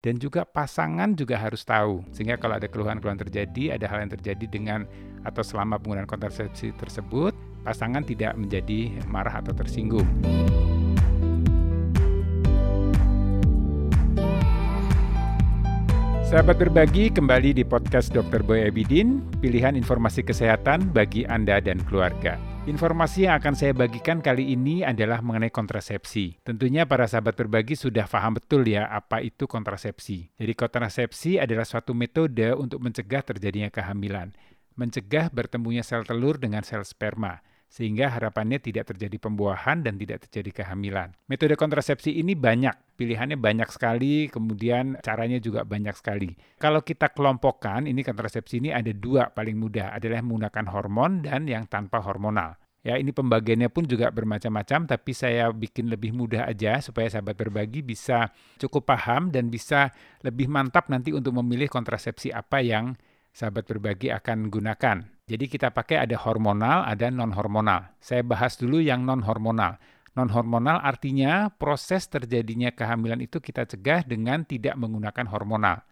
dan juga pasangan juga harus tahu sehingga kalau ada keluhan-keluhan terjadi, ada hal yang terjadi dengan atau selama penggunaan kontrasepsi tersebut, pasangan tidak menjadi marah atau tersinggung. Sahabat berbagi kembali di podcast Dr. Boy Abidin, pilihan informasi kesehatan bagi Anda dan keluarga. Informasi yang akan saya bagikan kali ini adalah mengenai kontrasepsi. Tentunya para sahabat berbagi sudah paham betul ya apa itu kontrasepsi. Jadi kontrasepsi adalah suatu metode untuk mencegah terjadinya kehamilan, mencegah bertemunya sel telur dengan sel sperma sehingga harapannya tidak terjadi pembuahan dan tidak terjadi kehamilan. Metode kontrasepsi ini banyak, pilihannya banyak sekali, kemudian caranya juga banyak sekali. Kalau kita kelompokkan, ini kontrasepsi ini ada dua paling mudah, adalah menggunakan hormon dan yang tanpa hormonal. Ya, ini pembagiannya pun juga bermacam-macam, tapi saya bikin lebih mudah aja supaya sahabat berbagi bisa cukup paham dan bisa lebih mantap nanti untuk memilih kontrasepsi apa yang sahabat berbagi akan gunakan. Jadi kita pakai ada hormonal, ada non-hormonal. Saya bahas dulu yang non-hormonal. Non-hormonal artinya proses terjadinya kehamilan itu kita cegah dengan tidak menggunakan hormonal.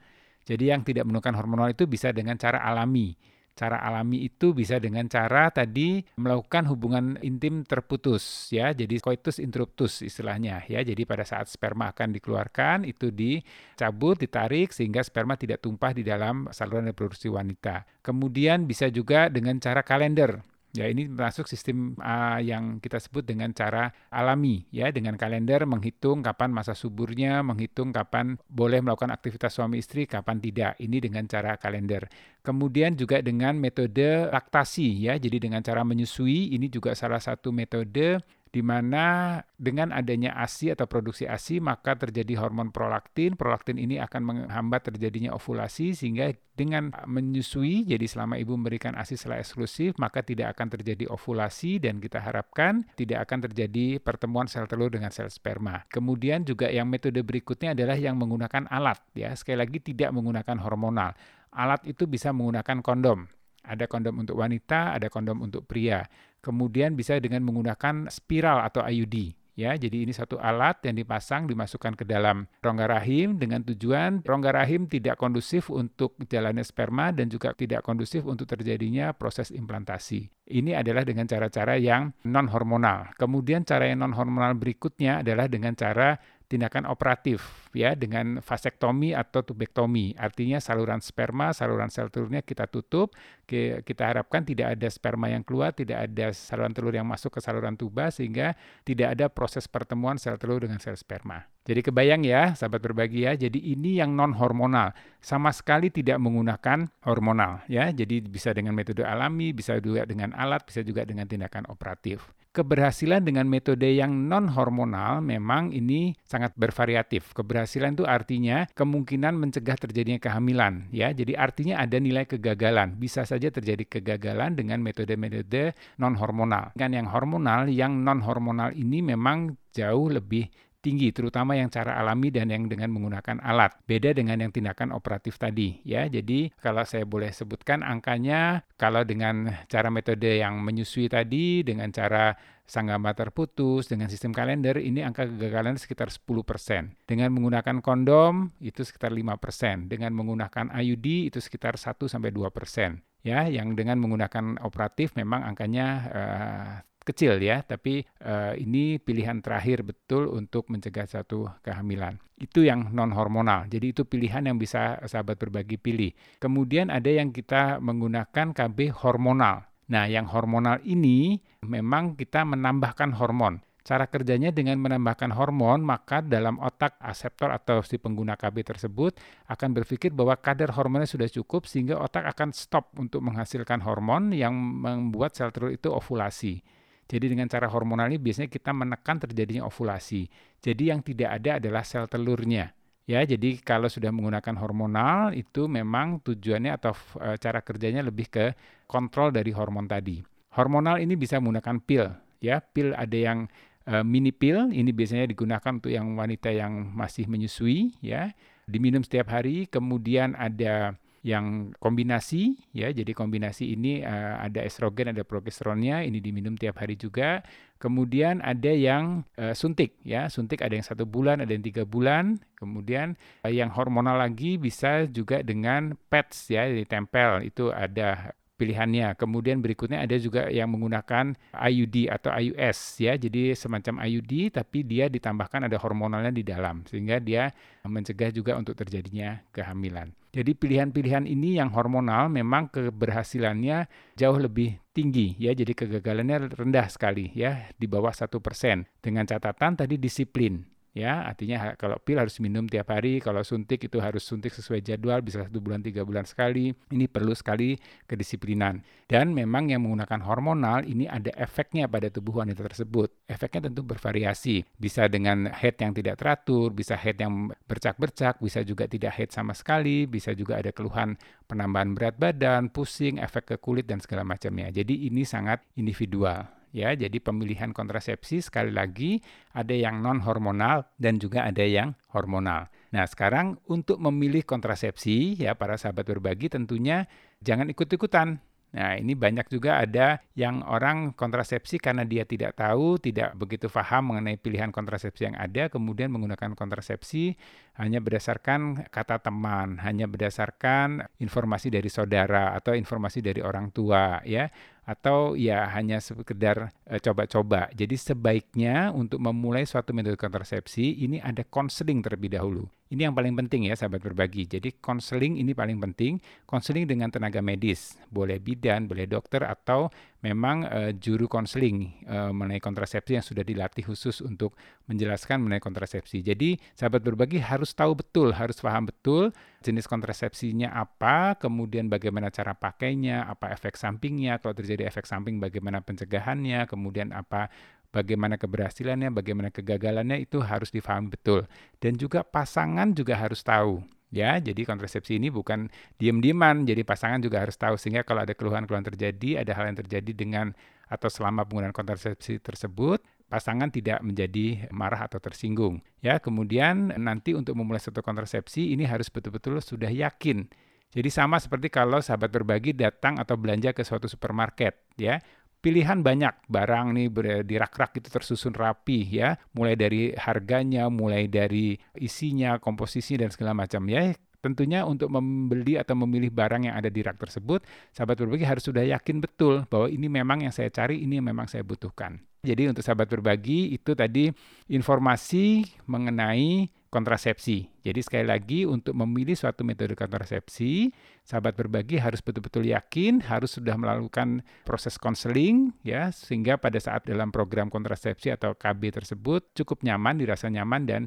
Jadi yang tidak menggunakan hormonal itu bisa dengan cara alami Cara alami itu bisa dengan cara tadi melakukan hubungan intim terputus ya. Jadi coitus interruptus istilahnya ya. Jadi pada saat sperma akan dikeluarkan itu dicabut, ditarik sehingga sperma tidak tumpah di dalam saluran reproduksi wanita. Kemudian bisa juga dengan cara kalender. Ya, ini masuk sistem uh, yang kita sebut dengan cara alami ya, dengan kalender menghitung kapan masa suburnya, menghitung kapan boleh melakukan aktivitas suami istri, kapan tidak. Ini dengan cara kalender. Kemudian juga dengan metode laktasi ya, jadi dengan cara menyusui ini juga salah satu metode di mana dengan adanya ASI atau produksi ASI maka terjadi hormon prolaktin. Prolaktin ini akan menghambat terjadinya ovulasi sehingga dengan menyusui jadi selama ibu memberikan ASI secara eksklusif maka tidak akan terjadi ovulasi dan kita harapkan tidak akan terjadi pertemuan sel telur dengan sel sperma. Kemudian juga yang metode berikutnya adalah yang menggunakan alat ya. Sekali lagi tidak menggunakan hormonal. Alat itu bisa menggunakan kondom. Ada kondom untuk wanita, ada kondom untuk pria. Kemudian bisa dengan menggunakan spiral atau IUD. Ya, jadi ini satu alat yang dipasang dimasukkan ke dalam rongga rahim dengan tujuan rongga rahim tidak kondusif untuk jalannya sperma dan juga tidak kondusif untuk terjadinya proses implantasi. Ini adalah dengan cara-cara yang non hormonal. Kemudian cara yang non hormonal berikutnya adalah dengan cara tindakan operatif ya dengan vasektomi atau tubektomi. Artinya saluran sperma, saluran sel telurnya kita tutup. Kita harapkan tidak ada sperma yang keluar, tidak ada saluran telur yang masuk ke saluran tuba sehingga tidak ada proses pertemuan sel telur dengan sel sperma. Jadi kebayang ya, sahabat berbagi ya. Jadi ini yang non hormonal, sama sekali tidak menggunakan hormonal ya. Jadi bisa dengan metode alami, bisa juga dengan alat, bisa juga dengan tindakan operatif keberhasilan dengan metode yang non hormonal memang ini sangat bervariatif. Keberhasilan itu artinya kemungkinan mencegah terjadinya kehamilan ya. Jadi artinya ada nilai kegagalan. Bisa saja terjadi kegagalan dengan metode-metode non hormonal. Dengan yang hormonal, yang non hormonal ini memang jauh lebih tinggi, terutama yang cara alami dan yang dengan menggunakan alat. Beda dengan yang tindakan operatif tadi, ya. Jadi kalau saya boleh sebutkan angkanya, kalau dengan cara metode yang menyusui tadi, dengan cara sanggama terputus, dengan sistem kalender, ini angka kegagalan sekitar 10%. Dengan menggunakan kondom, itu sekitar 5%. Dengan menggunakan IUD, itu sekitar 1-2%. Ya, yang dengan menggunakan operatif memang angkanya uh, kecil ya, tapi uh, ini pilihan terakhir betul untuk mencegah satu kehamilan. Itu yang non hormonal. Jadi itu pilihan yang bisa sahabat berbagi pilih. Kemudian ada yang kita menggunakan KB hormonal. Nah, yang hormonal ini memang kita menambahkan hormon. Cara kerjanya dengan menambahkan hormon, maka dalam otak aseptor atau si pengguna KB tersebut akan berpikir bahwa kadar hormonnya sudah cukup sehingga otak akan stop untuk menghasilkan hormon yang membuat sel telur itu ovulasi. Jadi dengan cara hormonal ini biasanya kita menekan terjadinya ovulasi. Jadi yang tidak ada adalah sel telurnya. Ya, jadi kalau sudah menggunakan hormonal itu memang tujuannya atau e, cara kerjanya lebih ke kontrol dari hormon tadi. Hormonal ini bisa menggunakan pil, ya. Pil ada yang e, mini pil, ini biasanya digunakan untuk yang wanita yang masih menyusui, ya. Diminum setiap hari, kemudian ada yang kombinasi ya. Jadi kombinasi ini uh, ada estrogen, ada progesteronnya, ini diminum tiap hari juga. Kemudian ada yang uh, suntik ya, suntik ada yang satu bulan, ada yang tiga bulan. Kemudian uh, yang hormonal lagi bisa juga dengan PETS ya, ditempel itu ada pilihannya. Kemudian berikutnya ada juga yang menggunakan IUD atau IUS ya. Jadi semacam IUD tapi dia ditambahkan ada hormonalnya di dalam sehingga dia mencegah juga untuk terjadinya kehamilan. Jadi pilihan-pilihan ini yang hormonal memang keberhasilannya jauh lebih tinggi ya. Jadi kegagalannya rendah sekali ya di bawah satu persen. Dengan catatan tadi disiplin ya artinya kalau pil harus minum tiap hari kalau suntik itu harus suntik sesuai jadwal bisa satu bulan tiga bulan sekali. Ini perlu sekali kedisiplinan. Dan memang yang menggunakan hormonal ini ada efeknya pada tubuh wanita tersebut. Efeknya tentu bervariasi. Bisa dengan head yang tidak teratur bisa head yang bercak-bercak bisa juga tidak head sama sekali bisa juga ada keluhan penambahan berat badan pusing efek ke kulit dan segala macamnya. Jadi ini sangat individual ya. Jadi pemilihan kontrasepsi sekali lagi ada yang non hormonal dan juga ada yang hormonal. Nah, sekarang untuk memilih kontrasepsi ya para sahabat berbagi tentunya jangan ikut-ikutan. Nah, ini banyak juga ada yang orang kontrasepsi karena dia tidak tahu, tidak begitu paham mengenai pilihan kontrasepsi yang ada, kemudian menggunakan kontrasepsi hanya berdasarkan kata teman, hanya berdasarkan informasi dari saudara atau informasi dari orang tua, ya atau ya hanya sekedar coba e, coba-coba. Jadi sebaiknya untuk memulai suatu metode kontrasepsi ini ada konseling terlebih dahulu. Ini yang paling penting ya sahabat berbagi. Jadi konseling ini paling penting, konseling dengan tenaga medis, boleh bidan, boleh dokter atau memang uh, juru konseling uh, mengenai kontrasepsi yang sudah dilatih khusus untuk menjelaskan mengenai kontrasepsi. Jadi sahabat berbagi harus tahu betul, harus paham betul jenis kontrasepsinya apa, kemudian bagaimana cara pakainya, apa efek sampingnya, kalau terjadi efek samping bagaimana pencegahannya, kemudian apa bagaimana keberhasilannya, bagaimana kegagalannya itu harus difahami betul. Dan juga pasangan juga harus tahu Ya, jadi kontrasepsi ini bukan diam-diaman, jadi pasangan juga harus tahu sehingga kalau ada keluhan-keluhan terjadi, ada hal yang terjadi dengan atau selama penggunaan kontrasepsi tersebut, pasangan tidak menjadi marah atau tersinggung. Ya, kemudian nanti untuk memulai satu kontrasepsi ini harus betul-betul sudah yakin. Jadi sama seperti kalau sahabat berbagi datang atau belanja ke suatu supermarket, ya pilihan banyak. Barang nih di rak-rak itu tersusun rapi ya. Mulai dari harganya mulai dari isinya komposisi dan segala macam ya. Tentunya untuk membeli atau memilih barang yang ada di rak tersebut sahabat berbagi harus sudah yakin betul bahwa ini memang yang saya cari ini yang memang saya butuhkan. Jadi untuk sahabat berbagi itu tadi informasi mengenai kontrasepsi. Jadi sekali lagi untuk memilih suatu metode kontrasepsi, sahabat berbagi harus betul-betul yakin, harus sudah melakukan proses konseling ya sehingga pada saat dalam program kontrasepsi atau KB tersebut cukup nyaman, dirasa nyaman dan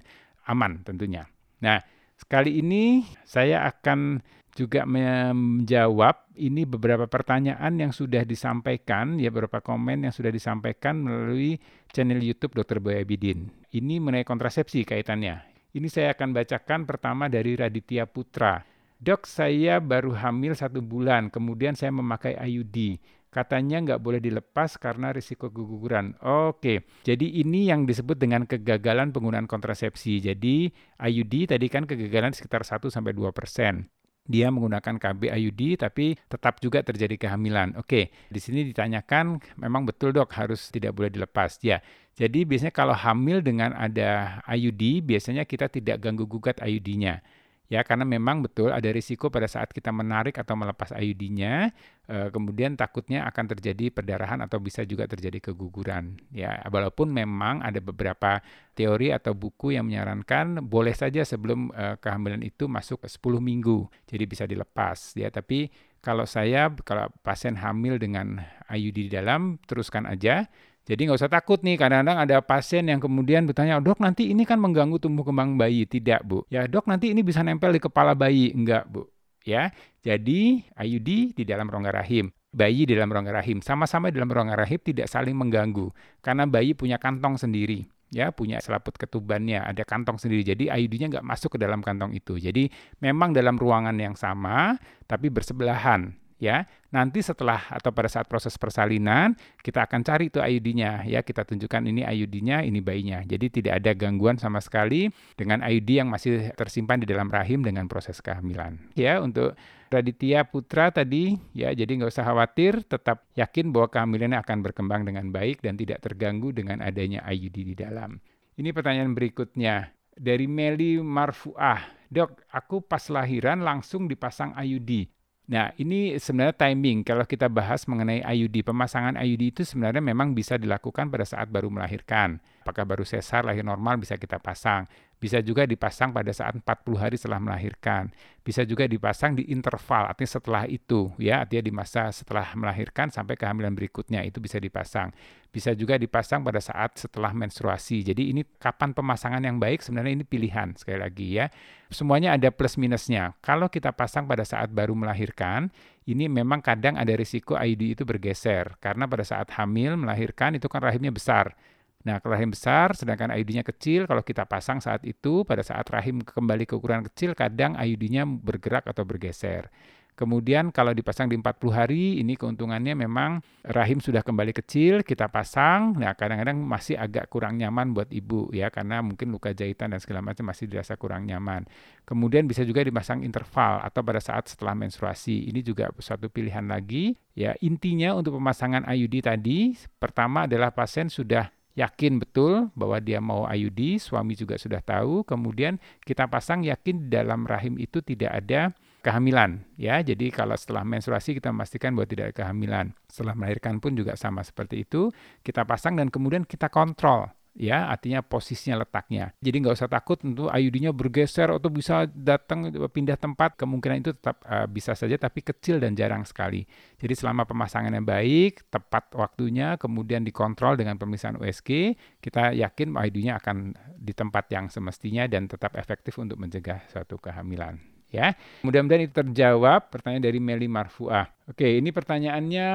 aman tentunya. Nah, sekali ini saya akan juga menjawab ini beberapa pertanyaan yang sudah disampaikan ya beberapa komen yang sudah disampaikan melalui channel YouTube Dr. Boy Abidin. Ini mengenai kontrasepsi kaitannya. Ini saya akan bacakan pertama dari Raditya Putra. Dok, saya baru hamil satu bulan, kemudian saya memakai IUD. Katanya nggak boleh dilepas karena risiko keguguran. Oke, jadi ini yang disebut dengan kegagalan penggunaan kontrasepsi. Jadi IUD tadi kan kegagalan sekitar 1-2 persen dia menggunakan KB IUD tapi tetap juga terjadi kehamilan. Oke, di sini ditanyakan memang betul dok harus tidak boleh dilepas. Ya, jadi biasanya kalau hamil dengan ada IUD biasanya kita tidak ganggu gugat IUD-nya ya karena memang betul ada risiko pada saat kita menarik atau melepas IUD-nya eh, kemudian takutnya akan terjadi perdarahan atau bisa juga terjadi keguguran. Ya walaupun memang ada beberapa teori atau buku yang menyarankan boleh saja sebelum eh, kehamilan itu masuk 10 minggu jadi bisa dilepas ya. Tapi kalau saya kalau pasien hamil dengan IUD di dalam teruskan aja jadi nggak usah takut nih, kadang-kadang ada pasien yang kemudian bertanya, dok nanti ini kan mengganggu tumbuh kembang bayi. Tidak bu. Ya dok nanti ini bisa nempel di kepala bayi. Enggak bu. Ya, jadi IUD di dalam rongga rahim bayi di dalam rongga rahim sama-sama di dalam rongga rahim tidak saling mengganggu karena bayi punya kantong sendiri ya punya selaput ketubannya ada kantong sendiri jadi IUD-nya nggak masuk ke dalam kantong itu jadi memang dalam ruangan yang sama tapi bersebelahan ya. Nanti setelah atau pada saat proses persalinan, kita akan cari itu IUD-nya ya. Kita tunjukkan ini IUD-nya, ini bayinya. Jadi tidak ada gangguan sama sekali dengan IUD yang masih tersimpan di dalam rahim dengan proses kehamilan. Ya, untuk Raditya Putra tadi ya, jadi nggak usah khawatir, tetap yakin bahwa kehamilannya akan berkembang dengan baik dan tidak terganggu dengan adanya IUD di dalam. Ini pertanyaan berikutnya dari Meli Marfuah. Dok, aku pas lahiran langsung dipasang IUD. Nah, ini sebenarnya timing. Kalau kita bahas mengenai IUD, pemasangan IUD itu sebenarnya memang bisa dilakukan pada saat baru melahirkan. Apakah baru sesar, lahir normal bisa kita pasang. Bisa juga dipasang pada saat 40 hari setelah melahirkan. Bisa juga dipasang di interval, artinya setelah itu, ya, artinya di masa setelah melahirkan sampai kehamilan berikutnya itu bisa dipasang. Bisa juga dipasang pada saat setelah menstruasi. Jadi ini kapan pemasangan yang baik sebenarnya ini pilihan sekali lagi ya. Semuanya ada plus minusnya. Kalau kita pasang pada saat baru melahirkan, ini memang kadang ada risiko IUD itu bergeser karena pada saat hamil melahirkan itu kan rahimnya besar. Nah, kalau rahim besar, sedangkan IUD-nya kecil, kalau kita pasang saat itu, pada saat rahim kembali ke ukuran kecil, kadang IUD-nya bergerak atau bergeser. Kemudian kalau dipasang di 40 hari, ini keuntungannya memang rahim sudah kembali kecil, kita pasang, nah kadang-kadang masih agak kurang nyaman buat ibu ya, karena mungkin luka jahitan dan segala macam masih dirasa kurang nyaman. Kemudian bisa juga dipasang interval atau pada saat setelah menstruasi, ini juga satu pilihan lagi. Ya, intinya untuk pemasangan IUD tadi, pertama adalah pasien sudah yakin betul bahwa dia mau IUD, suami juga sudah tahu, kemudian kita pasang yakin dalam rahim itu tidak ada kehamilan ya. Jadi kalau setelah menstruasi kita memastikan bahwa tidak ada kehamilan. Setelah melahirkan pun juga sama seperti itu, kita pasang dan kemudian kita kontrol ya artinya posisinya letaknya. Jadi nggak usah takut untuk IUD-nya bergeser atau bisa datang pindah tempat kemungkinan itu tetap uh, bisa saja tapi kecil dan jarang sekali. Jadi selama pemasangannya baik, tepat waktunya, kemudian dikontrol dengan pemeriksaan USG, kita yakin IUD-nya akan di tempat yang semestinya dan tetap efektif untuk mencegah suatu kehamilan. Ya, mudah-mudahan itu terjawab pertanyaan dari Meli Marfuah. Oke, ini pertanyaannya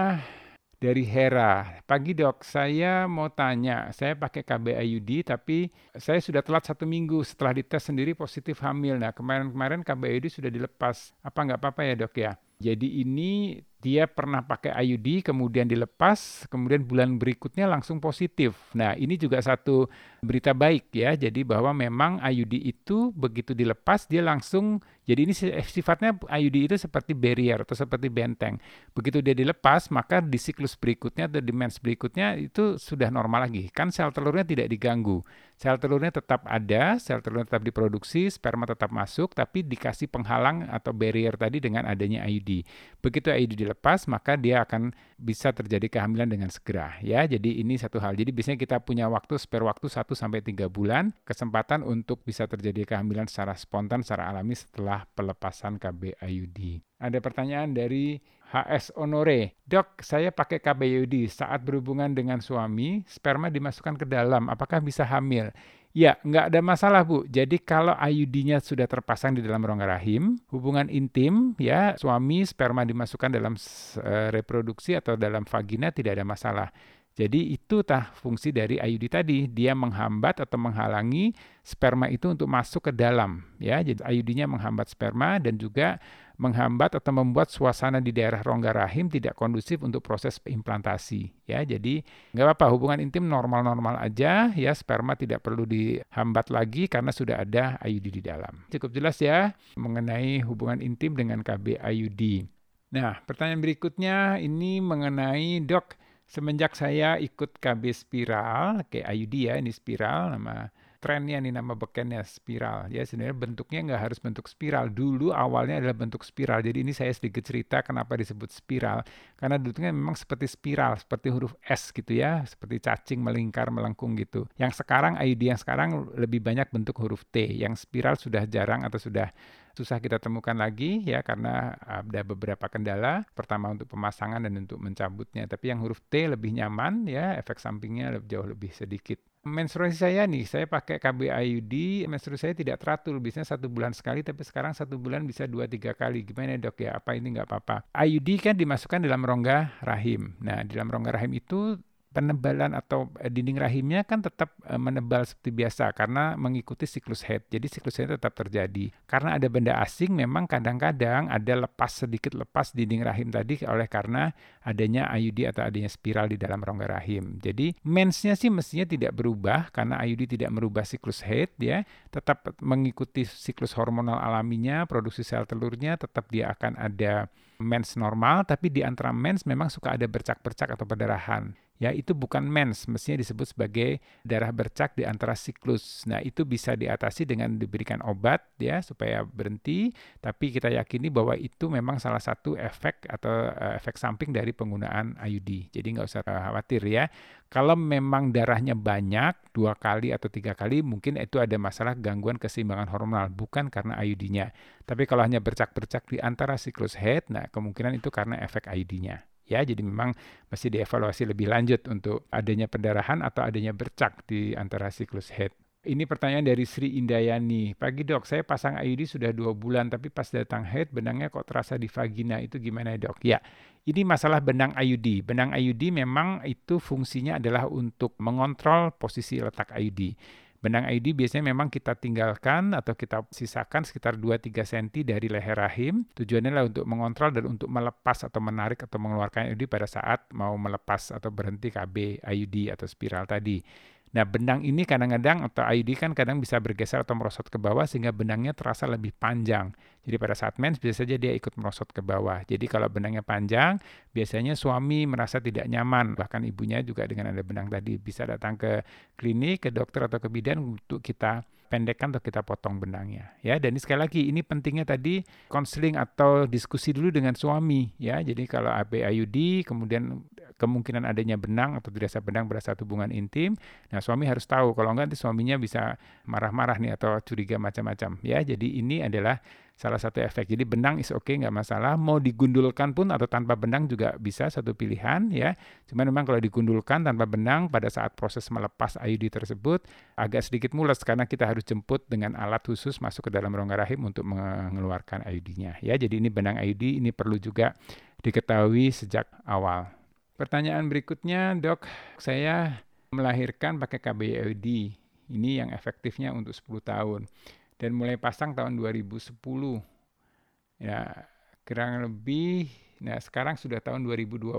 dari Hera. Pagi dok, saya mau tanya, saya pakai KBIUD tapi saya sudah telat satu minggu setelah dites sendiri positif hamil. Nah kemarin-kemarin KBIUD sudah dilepas. Apa nggak apa-apa ya dok ya? Jadi ini dia pernah pakai IUD, kemudian dilepas, kemudian bulan berikutnya langsung positif. Nah, ini juga satu berita baik ya. Jadi bahwa memang IUD itu begitu dilepas dia langsung jadi ini sifatnya IUD itu seperti barrier atau seperti benteng. Begitu dia dilepas, maka di siklus berikutnya atau di mens berikutnya itu sudah normal lagi. Kan sel telurnya tidak diganggu. Sel telurnya tetap ada, sel telurnya tetap diproduksi, sperma tetap masuk, tapi dikasih penghalang atau barrier tadi dengan adanya IUD. Begitu IUD dilepas, maka dia akan bisa terjadi kehamilan dengan segera. Ya, jadi ini satu hal. Jadi biasanya kita punya waktu spare waktu 1 sampai 3 bulan kesempatan untuk bisa terjadi kehamilan secara spontan, secara alami setelah setelah pelepasan KB IUD. Ada pertanyaan dari HS Honore. Dok, saya pakai KB IUD saat berhubungan dengan suami, sperma dimasukkan ke dalam, apakah bisa hamil? Ya, nggak ada masalah Bu. Jadi kalau IUD-nya sudah terpasang di dalam rongga rahim, hubungan intim, ya suami sperma dimasukkan dalam uh, reproduksi atau dalam vagina tidak ada masalah. Jadi itu tah fungsi dari IUD tadi, dia menghambat atau menghalangi sperma itu untuk masuk ke dalam ya. Jadi IUD-nya menghambat sperma dan juga menghambat atau membuat suasana di daerah rongga rahim tidak kondusif untuk proses implantasi ya. Jadi nggak apa-apa hubungan intim normal-normal aja ya, sperma tidak perlu dihambat lagi karena sudah ada IUD di dalam. Cukup jelas ya mengenai hubungan intim dengan KB IUD. Nah, pertanyaan berikutnya ini mengenai dok semenjak saya ikut KB Spiral, kayak IUD ya, ini spiral nama trennya nih nama bekennya spiral. Ya sebenarnya bentuknya nggak harus bentuk spiral. Dulu awalnya adalah bentuk spiral. Jadi ini saya sedikit cerita kenapa disebut spiral. Karena dulunya memang seperti spiral seperti huruf S gitu ya seperti cacing melingkar melengkung gitu. Yang sekarang IUD yang sekarang lebih banyak bentuk huruf T. Yang spiral sudah jarang atau sudah susah kita temukan lagi ya karena ada beberapa kendala. Pertama untuk pemasangan dan untuk mencabutnya. Tapi yang huruf T lebih nyaman ya, efek sampingnya jauh lebih sedikit. Menstruasi saya nih, saya pakai KB IUD, menstruasi saya tidak teratur, biasanya satu bulan sekali, tapi sekarang satu bulan bisa dua tiga kali. Gimana dok ya? Apa ini nggak apa-apa? IUD kan dimasukkan dalam rongga rahim. Nah, dalam rongga rahim itu penebalan atau eh, dinding rahimnya kan tetap eh, menebal seperti biasa karena mengikuti siklus head. Jadi siklus head tetap terjadi. Karena ada benda asing memang kadang-kadang ada lepas sedikit lepas dinding rahim tadi oleh karena adanya IUD atau adanya spiral di dalam rongga rahim. Jadi mensnya sih mestinya tidak berubah karena IUD tidak merubah siklus head ya, tetap mengikuti siklus hormonal alaminya, produksi sel telurnya tetap dia akan ada mens normal, tapi di antara mens memang suka ada bercak-bercak atau perdarahan. Ya, itu bukan mens, mestinya disebut sebagai darah bercak di antara siklus. Nah, itu bisa diatasi dengan diberikan obat ya supaya berhenti, tapi kita yakini bahwa itu memang salah satu efek atau uh, efek samping dari penggunaan IUD. Jadi nggak usah khawatir ya. Kalau memang darahnya banyak, dua kali atau tiga kali, mungkin itu ada masalah gangguan keseimbangan hormonal, bukan karena IUD-nya. Tapi kalau hanya bercak-bercak di antara siklus head, nah kemungkinan itu karena efek IUD-nya ya jadi memang mesti dievaluasi lebih lanjut untuk adanya pendarahan atau adanya bercak di antara siklus head. Ini pertanyaan dari Sri Indayani. Pagi dok, saya pasang IUD sudah dua bulan, tapi pas datang head, benangnya kok terasa di vagina. Itu gimana dok? Ya, ini masalah benang IUD. Benang IUD memang itu fungsinya adalah untuk mengontrol posisi letak IUD. Benang ID biasanya memang kita tinggalkan atau kita sisakan sekitar 2-3 cm dari leher rahim. Tujuannya adalah untuk mengontrol dan untuk melepas atau menarik atau mengeluarkan IUD pada saat mau melepas atau berhenti KB IUD atau spiral tadi. Nah, benang ini kadang-kadang atau IUD kan kadang bisa bergeser atau merosot ke bawah sehingga benangnya terasa lebih panjang. Jadi pada saat mens bisa saja dia ikut merosot ke bawah. Jadi kalau benangnya panjang, biasanya suami merasa tidak nyaman. Bahkan ibunya juga dengan ada benang tadi bisa datang ke klinik, ke dokter atau ke bidan untuk kita pendekkan atau kita potong benangnya ya. Dan ini sekali lagi ini pentingnya tadi konseling atau diskusi dulu dengan suami ya. Jadi kalau AB IUD kemudian kemungkinan adanya benang atau tidak benang saat hubungan intim nah suami harus tahu. Kalau enggak nanti suaminya bisa marah-marah nih atau curiga macam-macam ya. Jadi ini adalah salah satu efek. Jadi benang is oke okay, nggak masalah. Mau digundulkan pun atau tanpa benang juga bisa satu pilihan ya. Cuma memang kalau digundulkan tanpa benang pada saat proses melepas IUD tersebut agak sedikit mules karena kita harus jemput dengan alat khusus masuk ke dalam rongga rahim untuk mengeluarkan IUD-nya ya. Jadi ini benang IUD ini perlu juga diketahui sejak awal. Pertanyaan berikutnya, Dok, saya melahirkan pakai KBIUD. Ini yang efektifnya untuk 10 tahun dan mulai pasang tahun 2010. Ya, kurang lebih nah sekarang sudah tahun 2020.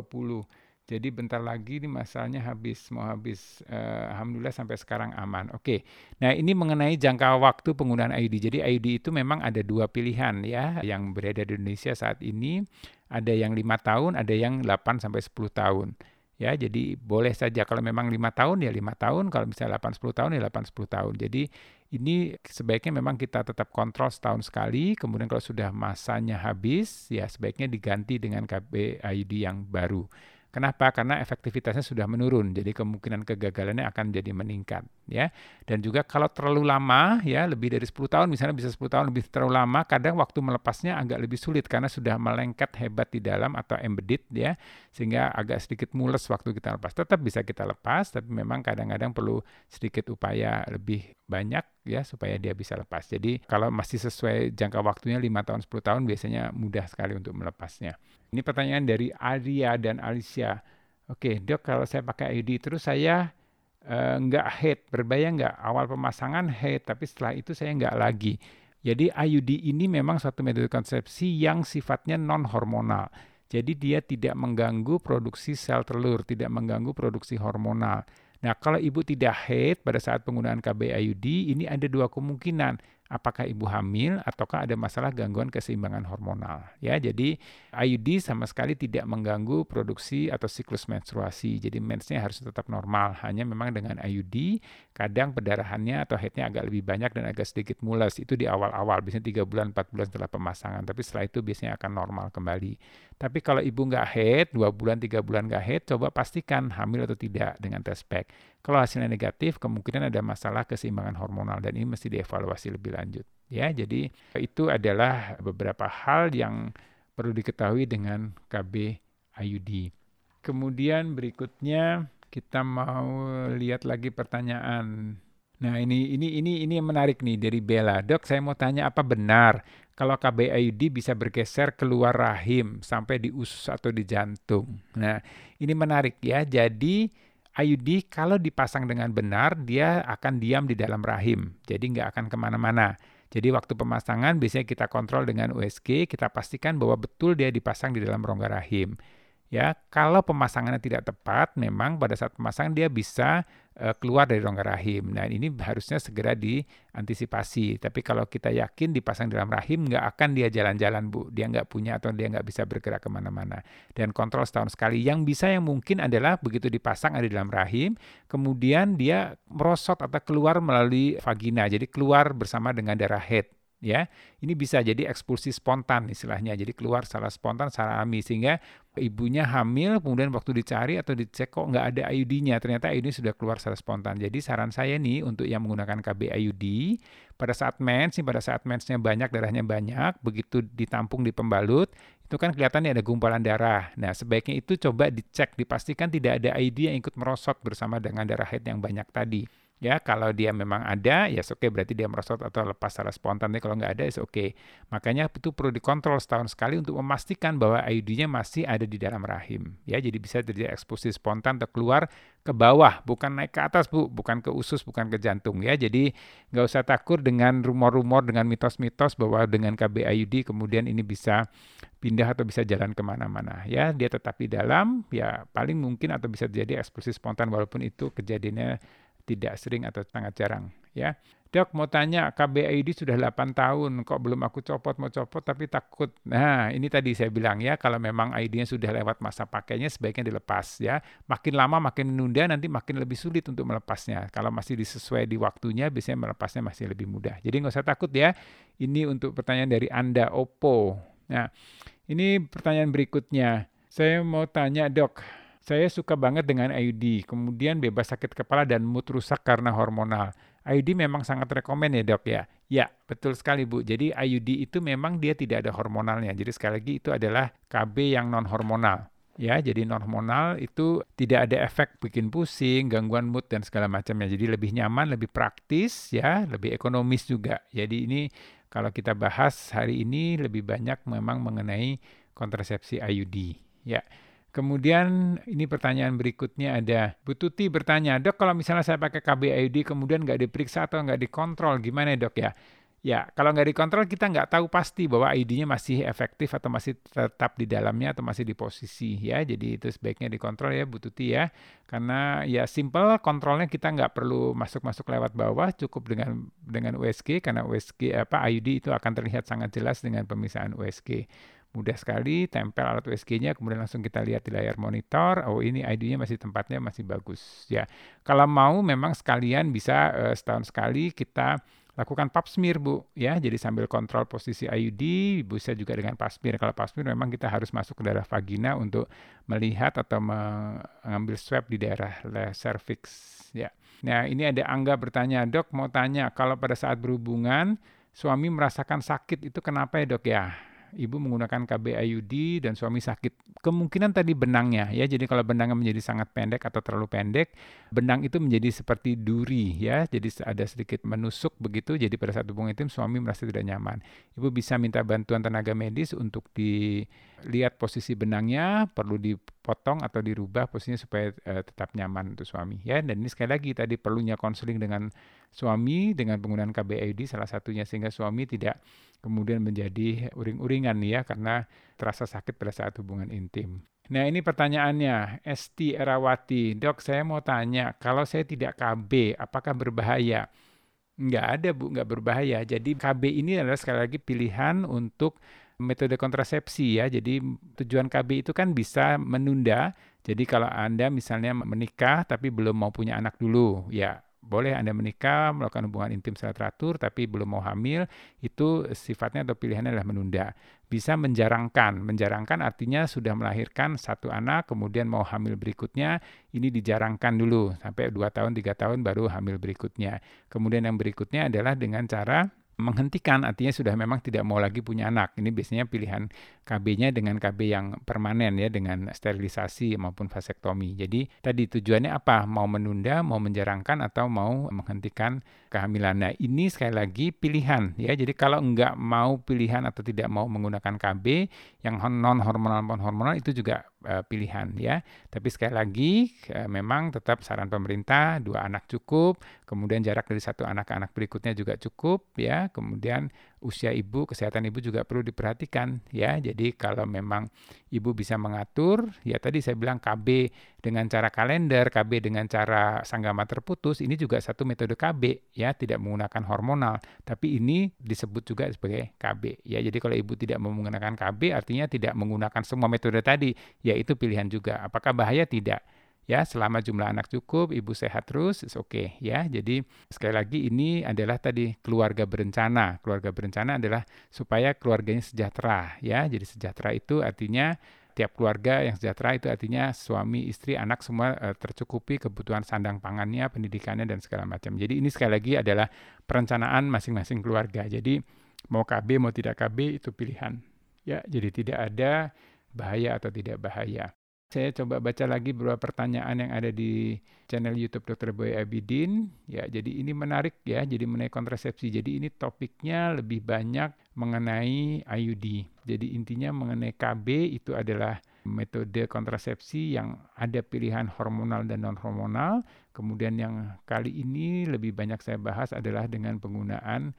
Jadi bentar lagi ini masalahnya habis, mau habis. Uh, Alhamdulillah sampai sekarang aman. Oke, nah ini mengenai jangka waktu penggunaan IUD. Jadi IUD itu memang ada dua pilihan ya, yang berada di Indonesia saat ini. Ada yang lima tahun, ada yang 8 sampai 10 tahun. Ya, jadi boleh saja kalau memang lima tahun ya lima tahun, kalau misalnya 8 10 tahun ya 8 10 tahun. Jadi ini sebaiknya memang kita tetap kontrol setahun sekali, kemudian kalau sudah masanya habis ya sebaiknya diganti dengan KB IUD yang baru. Kenapa? Karena efektivitasnya sudah menurun, jadi kemungkinan kegagalannya akan jadi meningkat, ya. Dan juga kalau terlalu lama, ya lebih dari 10 tahun, misalnya bisa 10 tahun lebih terlalu lama, kadang waktu melepasnya agak lebih sulit karena sudah melengket hebat di dalam atau embedded, ya, sehingga agak sedikit mules waktu kita lepas. Tetap bisa kita lepas, tapi memang kadang-kadang perlu sedikit upaya lebih banyak ya supaya dia bisa lepas. Jadi kalau masih sesuai jangka waktunya 5 tahun 10 tahun biasanya mudah sekali untuk melepasnya. Ini pertanyaan dari Arya dan Alicia. Oke, dok kalau saya pakai IUD terus saya uh, nggak head, berbahaya nggak? Awal pemasangan head, tapi setelah itu saya nggak lagi. Jadi IUD ini memang suatu metode konsepsi yang sifatnya non hormonal. Jadi dia tidak mengganggu produksi sel telur, tidak mengganggu produksi hormonal. Nah, kalau ibu tidak haid pada saat penggunaan KB IUD, ini ada dua kemungkinan apakah ibu hamil ataukah ada masalah gangguan keseimbangan hormonal ya. Jadi IUD sama sekali tidak mengganggu produksi atau siklus menstruasi. Jadi mensnya harus tetap normal hanya memang dengan IUD kadang pendarahannya atau headnya agak lebih banyak dan agak sedikit mules. Itu di awal-awal biasanya tiga bulan empat bulan setelah pemasangan tapi setelah itu biasanya akan normal kembali. Tapi kalau ibu nggak head dua bulan tiga bulan nggak head coba pastikan hamil atau tidak dengan tes pack kalau hasilnya negatif, kemungkinan ada masalah keseimbangan hormonal dan ini mesti dievaluasi lebih lanjut. Ya, jadi itu adalah beberapa hal yang perlu diketahui dengan KB IUD. Kemudian berikutnya kita mau lihat lagi pertanyaan. Nah, ini ini ini ini yang menarik nih dari Bella. Dok, saya mau tanya apa benar kalau KB IUD bisa bergeser keluar rahim sampai di usus atau di jantung. Nah, ini menarik ya. Jadi IUD kalau dipasang dengan benar, dia akan diam di dalam rahim, jadi nggak akan ke mana-mana. Jadi waktu pemasangan biasanya kita kontrol dengan USG, kita pastikan bahwa betul dia dipasang di dalam rongga rahim. Ya, kalau pemasangannya tidak tepat, memang pada saat pemasangan dia bisa keluar dari rongga rahim. Nah, ini harusnya segera diantisipasi. Tapi kalau kita yakin dipasang dalam rahim, nggak akan dia jalan-jalan, Bu. Dia nggak punya atau dia nggak bisa bergerak ke mana-mana. Dan kontrol setahun sekali. Yang bisa yang mungkin adalah begitu dipasang ada di dalam rahim, kemudian dia merosot atau keluar melalui vagina. Jadi keluar bersama dengan darah head ya ini bisa jadi ekspulsi spontan istilahnya. Jadi keluar secara spontan secara alami. Sehingga ibunya hamil kemudian waktu dicari atau dicek kok nggak ada IUD-nya ternyata IUD sudah keluar secara spontan. Jadi saran saya nih untuk yang menggunakan KB IUD pada saat mens pada saat mensnya banyak darahnya banyak begitu ditampung di pembalut itu kan kelihatannya ada gumpalan darah. Nah sebaiknya itu coba dicek dipastikan tidak ada IUD yang ikut merosot bersama dengan darah head yang banyak tadi Ya, kalau dia memang ada, ya oke okay, berarti dia merosot atau lepas secara spontan. Tapi kalau nggak ada, ya oke. Okay. Makanya itu perlu dikontrol setahun sekali untuk memastikan bahwa IUD-nya masih ada di dalam rahim. Ya, jadi bisa terjadi eksposi spontan atau keluar ke bawah, bukan naik ke atas bu, bukan ke usus, bukan ke jantung. Ya, jadi nggak usah takut dengan rumor-rumor, dengan mitos-mitos bahwa dengan KB IUD kemudian ini bisa pindah atau bisa jalan ke mana-mana. Ya, dia tetap di dalam, ya paling mungkin atau bisa terjadi eksplosif spontan walaupun itu kejadiannya tidak sering atau sangat jarang ya. Dok mau tanya KBID sudah 8 tahun kok belum aku copot mau copot tapi takut. Nah ini tadi saya bilang ya kalau memang ID-nya sudah lewat masa pakainya sebaiknya dilepas ya. Makin lama makin menunda nanti makin lebih sulit untuk melepasnya. Kalau masih disesuai di waktunya biasanya melepasnya masih lebih mudah. Jadi nggak usah takut ya. Ini untuk pertanyaan dari Anda Oppo. Nah ini pertanyaan berikutnya. Saya mau tanya dok, saya suka banget dengan IUD, kemudian bebas sakit kepala dan mood rusak karena hormonal. IUD memang sangat rekomen ya dok ya? Ya, betul sekali Bu. Jadi IUD itu memang dia tidak ada hormonalnya. Jadi sekali lagi itu adalah KB yang non hormonal. Ya, jadi non hormonal itu tidak ada efek bikin pusing, gangguan mood dan segala macamnya. Jadi lebih nyaman, lebih praktis ya, lebih ekonomis juga. Jadi ini kalau kita bahas hari ini lebih banyak memang mengenai kontrasepsi IUD. Ya. Kemudian ini pertanyaan berikutnya ada, Bu Tuti bertanya, dok kalau misalnya saya pakai KB IUD kemudian nggak diperiksa atau nggak dikontrol, gimana dok ya? Ya, kalau nggak dikontrol kita nggak tahu pasti bahwa ID-nya masih efektif atau masih tetap di dalamnya atau masih di posisi ya. Jadi itu sebaiknya dikontrol ya Bu Tuti ya. Karena ya simple kontrolnya kita nggak perlu masuk-masuk lewat bawah, cukup dengan dengan USG karena USG apa IUD itu akan terlihat sangat jelas dengan pemisahan USG mudah sekali tempel alat USG-nya kemudian langsung kita lihat di layar monitor. Oh ini ID-nya masih tempatnya masih bagus. Ya kalau mau memang sekalian bisa uh, setahun sekali kita lakukan pap smear Bu. Ya jadi sambil kontrol posisi IUD bisa juga dengan pap smear. Kalau pap smear memang kita harus masuk ke daerah vagina untuk melihat atau mengambil swab di daerah cervix. Ya. Nah ini ada Angga bertanya dok mau tanya kalau pada saat berhubungan suami merasakan sakit itu kenapa ya dok? Ya ibu menggunakan KB IUD dan suami sakit. Kemungkinan tadi benangnya ya. Jadi kalau benangnya menjadi sangat pendek atau terlalu pendek, benang itu menjadi seperti duri ya. Jadi ada sedikit menusuk begitu. Jadi pada saat hubungan intim suami merasa tidak nyaman. Ibu bisa minta bantuan tenaga medis untuk dilihat posisi benangnya, perlu dipotong atau dirubah posisinya supaya uh, tetap nyaman untuk suami ya. Dan ini sekali lagi tadi perlunya konseling dengan suami dengan penggunaan KBID salah satunya sehingga suami tidak kemudian menjadi uring-uringan ya karena terasa sakit pada saat hubungan intim. Nah ini pertanyaannya, Esti Erawati, dok saya mau tanya, kalau saya tidak KB, apakah berbahaya? Enggak ada bu, enggak berbahaya. Jadi KB ini adalah sekali lagi pilihan untuk metode kontrasepsi ya. Jadi tujuan KB itu kan bisa menunda. Jadi kalau Anda misalnya menikah tapi belum mau punya anak dulu, ya boleh Anda menikah, melakukan hubungan intim secara teratur, tapi belum mau hamil, itu sifatnya atau pilihannya adalah menunda. Bisa menjarangkan. Menjarangkan artinya sudah melahirkan satu anak, kemudian mau hamil berikutnya, ini dijarangkan dulu. Sampai 2 tahun, 3 tahun baru hamil berikutnya. Kemudian yang berikutnya adalah dengan cara menghentikan artinya sudah memang tidak mau lagi punya anak. Ini biasanya pilihan KB-nya dengan KB yang permanen ya dengan sterilisasi maupun vasektomi. Jadi tadi tujuannya apa? Mau menunda, mau menjarangkan atau mau menghentikan kehamilan. Nah, ini sekali lagi pilihan ya. Jadi kalau enggak mau pilihan atau tidak mau menggunakan KB yang non hormonal non hormonal itu juga uh, pilihan ya. Tapi sekali lagi uh, memang tetap saran pemerintah dua anak cukup, kemudian jarak dari satu anak ke anak berikutnya juga cukup ya. Kemudian usia ibu, kesehatan ibu juga perlu diperhatikan ya. Jadi kalau memang ibu bisa mengatur, ya tadi saya bilang KB dengan cara kalender, KB dengan cara sanggama terputus, ini juga satu metode KB ya, tidak menggunakan hormonal, tapi ini disebut juga sebagai KB ya. Jadi kalau ibu tidak menggunakan KB artinya tidak menggunakan semua metode tadi, yaitu pilihan juga. Apakah bahaya? Tidak ya selama jumlah anak cukup ibu sehat terus oke okay ya. Jadi sekali lagi ini adalah tadi keluarga berencana. Keluarga berencana adalah supaya keluarganya sejahtera ya. Jadi sejahtera itu artinya tiap keluarga yang sejahtera itu artinya suami istri anak semua uh, tercukupi kebutuhan sandang pangannya pendidikannya dan segala macam. Jadi ini sekali lagi adalah perencanaan masing-masing keluarga. Jadi mau KB mau tidak KB itu pilihan. Ya jadi tidak ada bahaya atau tidak bahaya saya coba baca lagi beberapa pertanyaan yang ada di channel YouTube Dr. Boy Abidin. Ya, jadi ini menarik ya, jadi mengenai kontrasepsi. Jadi ini topiknya lebih banyak mengenai IUD. Jadi intinya mengenai KB itu adalah metode kontrasepsi yang ada pilihan hormonal dan non hormonal. Kemudian yang kali ini lebih banyak saya bahas adalah dengan penggunaan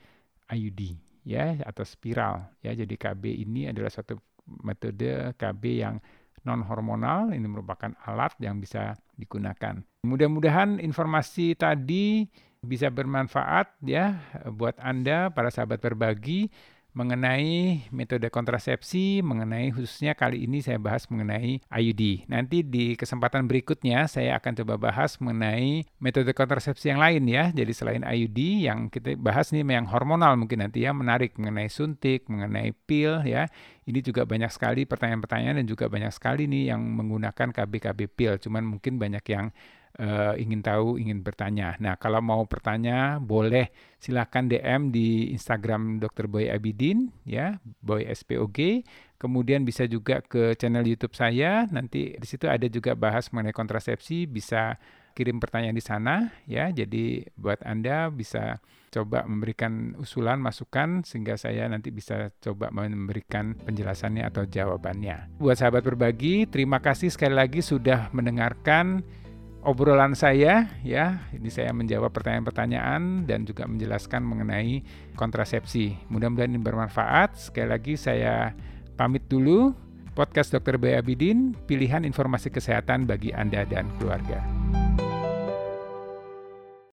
IUD ya atau spiral ya. Jadi KB ini adalah satu metode KB yang non hormonal ini merupakan alat yang bisa digunakan. Mudah-mudahan informasi tadi bisa bermanfaat ya buat Anda para sahabat berbagi mengenai metode kontrasepsi, mengenai khususnya kali ini saya bahas mengenai IUD. Nanti di kesempatan berikutnya saya akan coba bahas mengenai metode kontrasepsi yang lain ya. Jadi selain IUD yang kita bahas nih yang hormonal mungkin nanti ya menarik mengenai suntik, mengenai pil ya. Ini juga banyak sekali pertanyaan-pertanyaan dan juga banyak sekali nih yang menggunakan KB-KB pil. Cuman mungkin banyak yang uh, ingin tahu, ingin bertanya. Nah, kalau mau bertanya, boleh silakan DM di Instagram Dr. Boy Abidin, ya, Boy SPOG. Kemudian bisa juga ke channel YouTube saya. Nanti di situ ada juga bahas mengenai kontrasepsi. Bisa kirim pertanyaan di sana, ya. Jadi buat anda bisa coba memberikan usulan, masukan sehingga saya nanti bisa coba memberikan penjelasannya atau jawabannya. Buat sahabat berbagi, terima kasih sekali lagi sudah mendengarkan obrolan saya ya. Ini saya menjawab pertanyaan-pertanyaan dan juga menjelaskan mengenai kontrasepsi. Mudah-mudahan ini bermanfaat. Sekali lagi saya pamit dulu. Podcast Dr. B. Abidin, pilihan informasi kesehatan bagi Anda dan keluarga.